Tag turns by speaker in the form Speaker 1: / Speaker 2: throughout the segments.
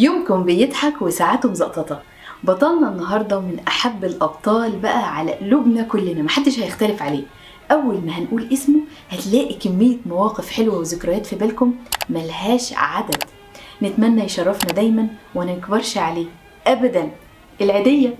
Speaker 1: كلهم بيضحك وساعاته مزقططة بطلنا النهاردة من أحب الأبطال بقى على قلوبنا كلنا محدش هيختلف عليه. أول ما هنقول اسمه هتلاقي كمية مواقف حلوة وذكريات في بالكم ملهاش عدد. نتمنى يشرفنا دايما وما نكبرش عليه. أبدا. العيدية.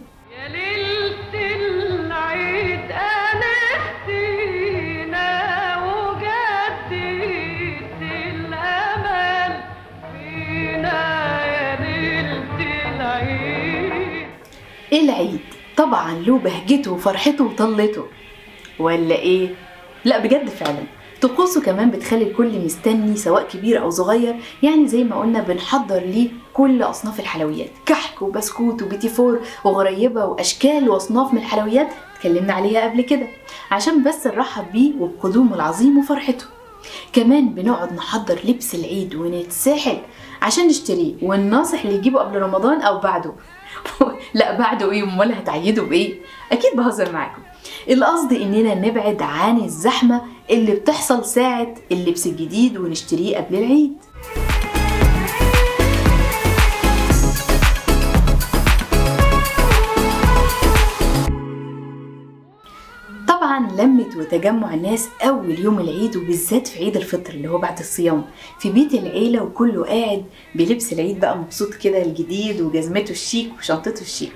Speaker 2: العيد.
Speaker 1: طبعا له بهجته وفرحته وطلته. ولا إيه؟ لا بجد فعلا. طقوسه كمان بتخلي الكل مستني سواء كبير أو صغير. يعني زي ما قلنا بنحضر ليه كل أصناف الحلويات. كحك وبسكوت وبيتي فور وغريبة وأشكال وأصناف من الحلويات اتكلمنا عليها قبل كده. عشان بس نرحب بيه وبقدومه العظيم وفرحته. كمان بنقعد نحضر لبس العيد ونتساحل عشان نشتريه والناصح اللي يجيبه قبل رمضان أو بعده. لا بعده إيه؟ امال هتعيدوا بإيه؟ أكيد بهزر معاكم. القصد إننا نبعد عن الزحمة اللي بتحصل ساعة اللبس الجديد ونشتريه قبل العيد. طبعا لمة وتجمع الناس أول يوم العيد وبالذات في عيد الفطر اللي هو بعد الصيام. في بيت العيلة وكله قاعد بلبس العيد بقى مبسوط كده الجديد وجزمته الشيك وشنطته الشيك.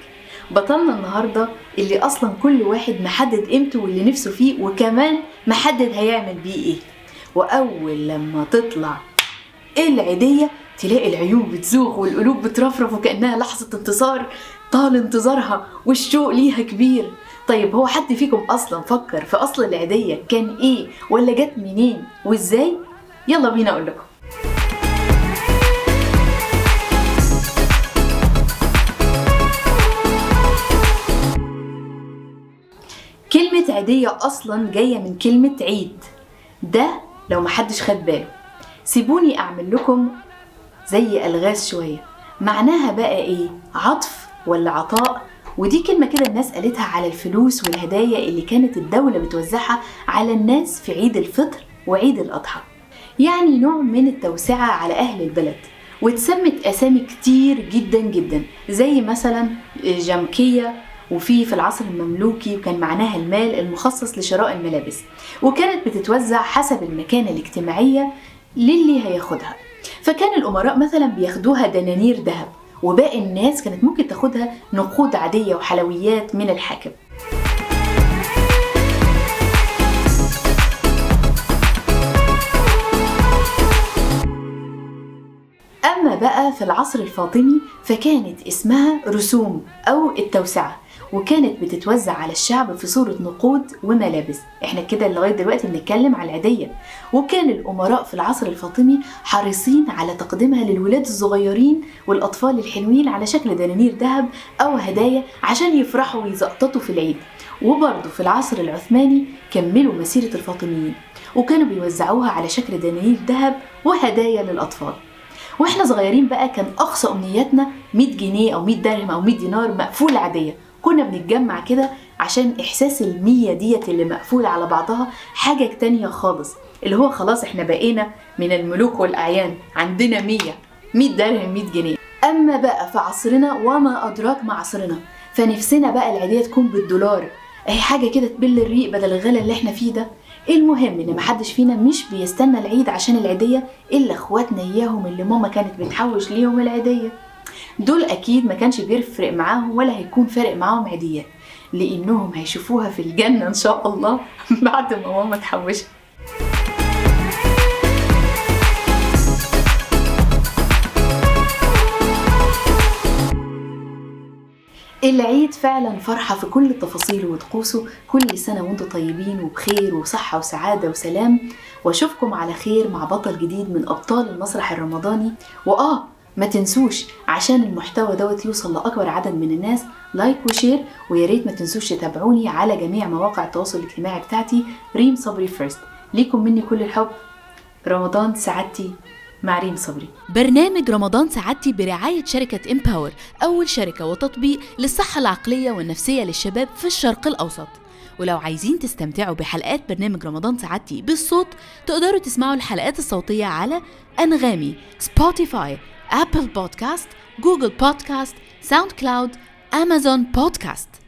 Speaker 1: بطلنا النهاردة اللي أصلا كل واحد محدد قيمته واللي نفسه فيه وكمان محدد هيعمل بيه إيه. وأول لما تطلع العيدية تلاقي العيون بتزوغ والقلوب بترفرف وكأنها لحظة انتصار. طال انتظارها والشوق ليها كبير. طيب هو حد فيكم أصلا فكر في أصل العيدية كان إيه ولا جت منين وإزاي؟ يلا بينا أقول لكم. كلمة عيدية أصلا جاية من كلمة عيد. ده لو محدش خد باله. سيبوني أعمل لكم زي ألغاز شوية. معناها بقى إيه؟ عطف ولا عطاء؟ ودي كلمة كده الناس قالتها على الفلوس والهدايا اللي كانت الدولة بتوزعها على الناس في عيد الفطر وعيد الأضحى. يعني نوع من التوسعة على أهل البلد واتسمت أسامي كتير جدا جدا زي مثلا جمكية وفي في العصر المملوكي وكان معناها المال المخصص لشراء الملابس وكانت بتتوزع حسب المكانة الاجتماعية للي هياخدها. فكان الأمراء مثلا بياخدوها دنانير ذهب وباقي الناس كانت ممكن تاخدها نقود عادية وحلويات من الحاكم. أما بقى في العصر الفاطمي فكانت اسمها رسوم أو التوسعة. وكانت بتتوزع على الشعب في صورة نقود وملابس. إحنا كده لغاية دلوقتي بنتكلم على العيدية. وكان الأمراء في العصر الفاطمي حريصين على تقديمها للولاد الصغيرين والأطفال الحلوين على شكل دنانير ذهب أو هدايا عشان يفرحوا ويزقططوا في العيد. وبرضه في العصر العثماني كملوا مسيرة الفاطميين وكانوا بيوزعوها على شكل دنانير ذهب وهدايا للأطفال. وإحنا صغيرين بقى كان أقصى أمنياتنا 100 جنيه أو 100 درهم أو 100 دينار مقفولة عادية. كنا بنتجمع كده عشان إحساس المية ديت اللي مقفولة على بعضها حاجة تانية خالص اللي هو خلاص إحنا بقينا من الملوك والأعيان عندنا مية 100 درهم 100 جنيه. أما بقى في عصرنا وما أدراك ما عصرنا فنفسنا بقى العيدية تكون بالدولار. أهي حاجة كده تبل الريق بدل الغلا اللي إحنا فيه ده. المهم إن محدش فينا مش بيستنى العيد عشان العيدية إلا إخواتنا إياهم اللي ماما كانت بتحوش ليهم العيدية. دول أكيد ما كانش بيفرق معاهم ولا هيكون فارق معاهم عيديات لأنهم هيشوفوها في الجنة إن شاء الله بعد ما ماما تحوشها. العيد فعلا فرحة في كل تفاصيله وطقوسه كل سنة وأنتم طيبين وبخير وصحة وسعادة وسلام وأشوفكم على خير مع بطل جديد من أبطال المسرح الرمضاني وآه ما تنسوش عشان المحتوى دوت يوصل لأكبر عدد من الناس like و share ويا ريت ما تنسوش تتابعوني على جميع مواقع التواصل الاجتماعي بتاعتي ريم صبري first ليكم مني كل الحب رمضان سعادتي مع ريم صبري.
Speaker 3: برنامج رمضان سعادتي برعاية شركة Empower أول شركة وتطبيق للصحة العقلية والنفسية للشباب في الشرق الأوسط. ولو عايزين تستمتعوا بحلقات برنامج رمضان سعادتي بالصوت تقدروا تسمعوا الحلقات الصوتية على أنغامي سبوتيفاي
Speaker 1: Apple Podcast, Google Podcast, SoundCloud, Amazon Podcast.